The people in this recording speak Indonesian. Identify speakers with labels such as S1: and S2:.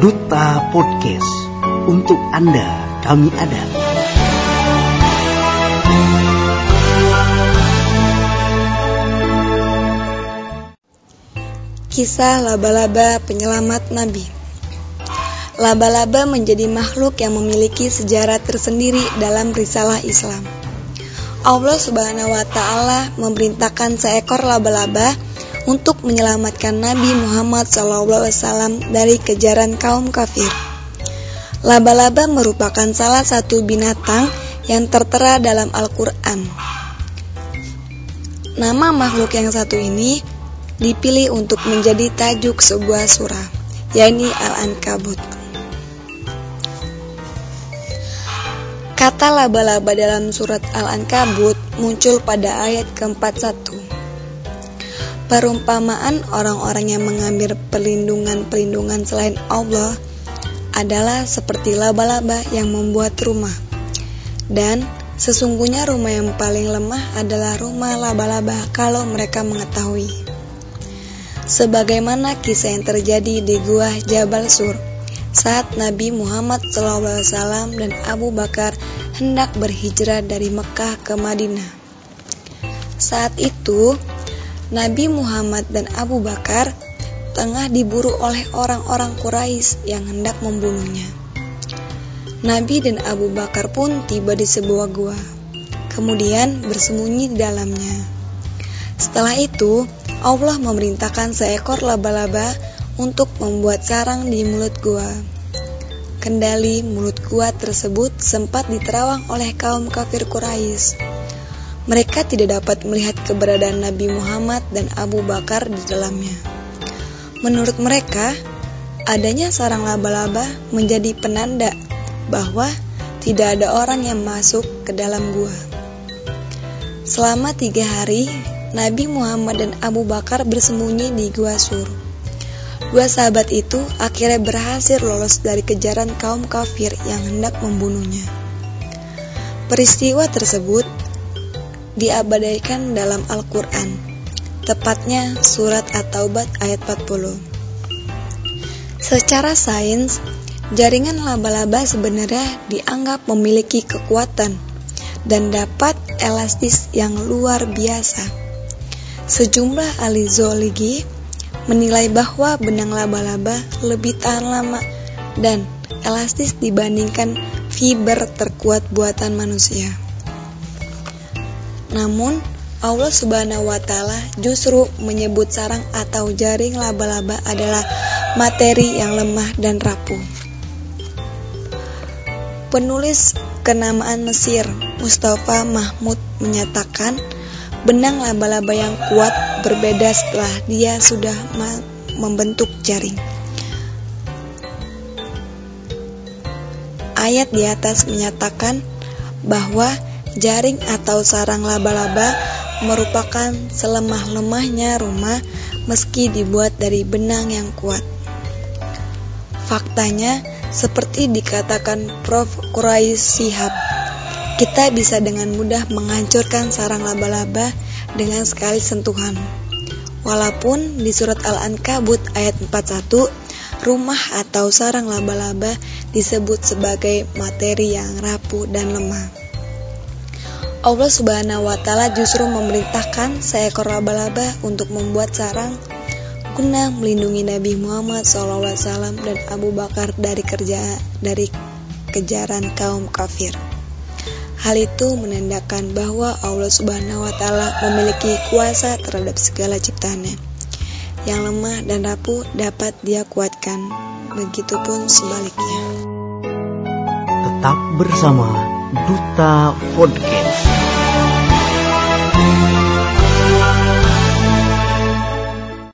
S1: Duta Podcast. Untuk Anda, kami ada.
S2: Kisah laba-laba penyelamat Nabi Laba-laba menjadi makhluk yang memiliki sejarah tersendiri dalam risalah Islam. Allah Subhanahu wa taala memerintahkan seekor laba-laba untuk menyelamatkan Nabi Muhammad SAW dari kejaran kaum kafir. Laba-laba merupakan salah satu binatang yang tertera dalam Al-Quran. Nama makhluk yang satu ini dipilih untuk menjadi tajuk sebuah surah, yakni Al-Ankabut. Kata laba-laba dalam surat Al-Ankabut muncul pada ayat ke-41. Perumpamaan orang-orang yang mengambil perlindungan-perlindungan selain Allah adalah seperti laba-laba yang membuat rumah. Dan sesungguhnya rumah yang paling lemah adalah rumah laba-laba kalau mereka mengetahui. Sebagaimana kisah yang terjadi di gua Jabal Sur saat Nabi Muhammad SAW dan Abu Bakar hendak berhijrah dari Mekah ke Madinah. Saat itu, Nabi Muhammad dan Abu Bakar tengah diburu oleh orang-orang Quraisy yang hendak membunuhnya. Nabi dan Abu Bakar pun tiba di sebuah gua, kemudian bersembunyi di dalamnya. Setelah itu, Allah memerintahkan seekor laba-laba untuk membuat sarang di mulut gua. Kendali mulut gua tersebut sempat diterawang oleh kaum kafir Quraisy. Mereka tidak dapat melihat keberadaan Nabi Muhammad dan Abu Bakar di dalamnya. Menurut mereka, adanya sarang laba-laba menjadi penanda bahwa tidak ada orang yang masuk ke dalam gua. Selama tiga hari, Nabi Muhammad dan Abu Bakar bersembunyi di Gua Sur. Dua sahabat itu akhirnya berhasil lolos dari kejaran kaum kafir yang hendak membunuhnya. Peristiwa tersebut diabadikan dalam Al-Quran, tepatnya surat At-Taubat ayat 40. Secara sains, jaringan laba-laba sebenarnya dianggap memiliki kekuatan dan dapat elastis yang luar biasa. Sejumlah ahli zoologi menilai bahwa benang laba-laba lebih tahan lama dan elastis dibandingkan fiber terkuat buatan manusia. Namun, Allah Subhanahu wa taala justru menyebut sarang atau jaring laba-laba adalah materi yang lemah dan rapuh. Penulis kenamaan Mesir, Mustafa Mahmud menyatakan benang laba-laba yang kuat berbeda setelah dia sudah membentuk jaring. Ayat di atas menyatakan bahwa Jaring atau sarang laba-laba merupakan selemah-lemahnya rumah meski dibuat dari benang yang kuat. Faktanya, seperti dikatakan Prof. Quraisy Sihab, kita bisa dengan mudah menghancurkan sarang laba-laba dengan sekali sentuhan. Walaupun di surat Al-Ankabut ayat 41, rumah atau sarang laba-laba disebut sebagai materi yang rapuh dan lemah. Allah Subhanahu wa taala justru memerintahkan seekor laba-laba untuk membuat sarang guna melindungi Nabi Muhammad SAW dan Abu Bakar dari kerja dari kejaran kaum kafir. Hal itu menandakan bahwa Allah Subhanahu wa taala memiliki kuasa terhadap segala ciptaannya. Yang lemah dan rapuh dapat dia kuatkan, begitupun sebaliknya.
S1: Tetap bersama Duta Podcast.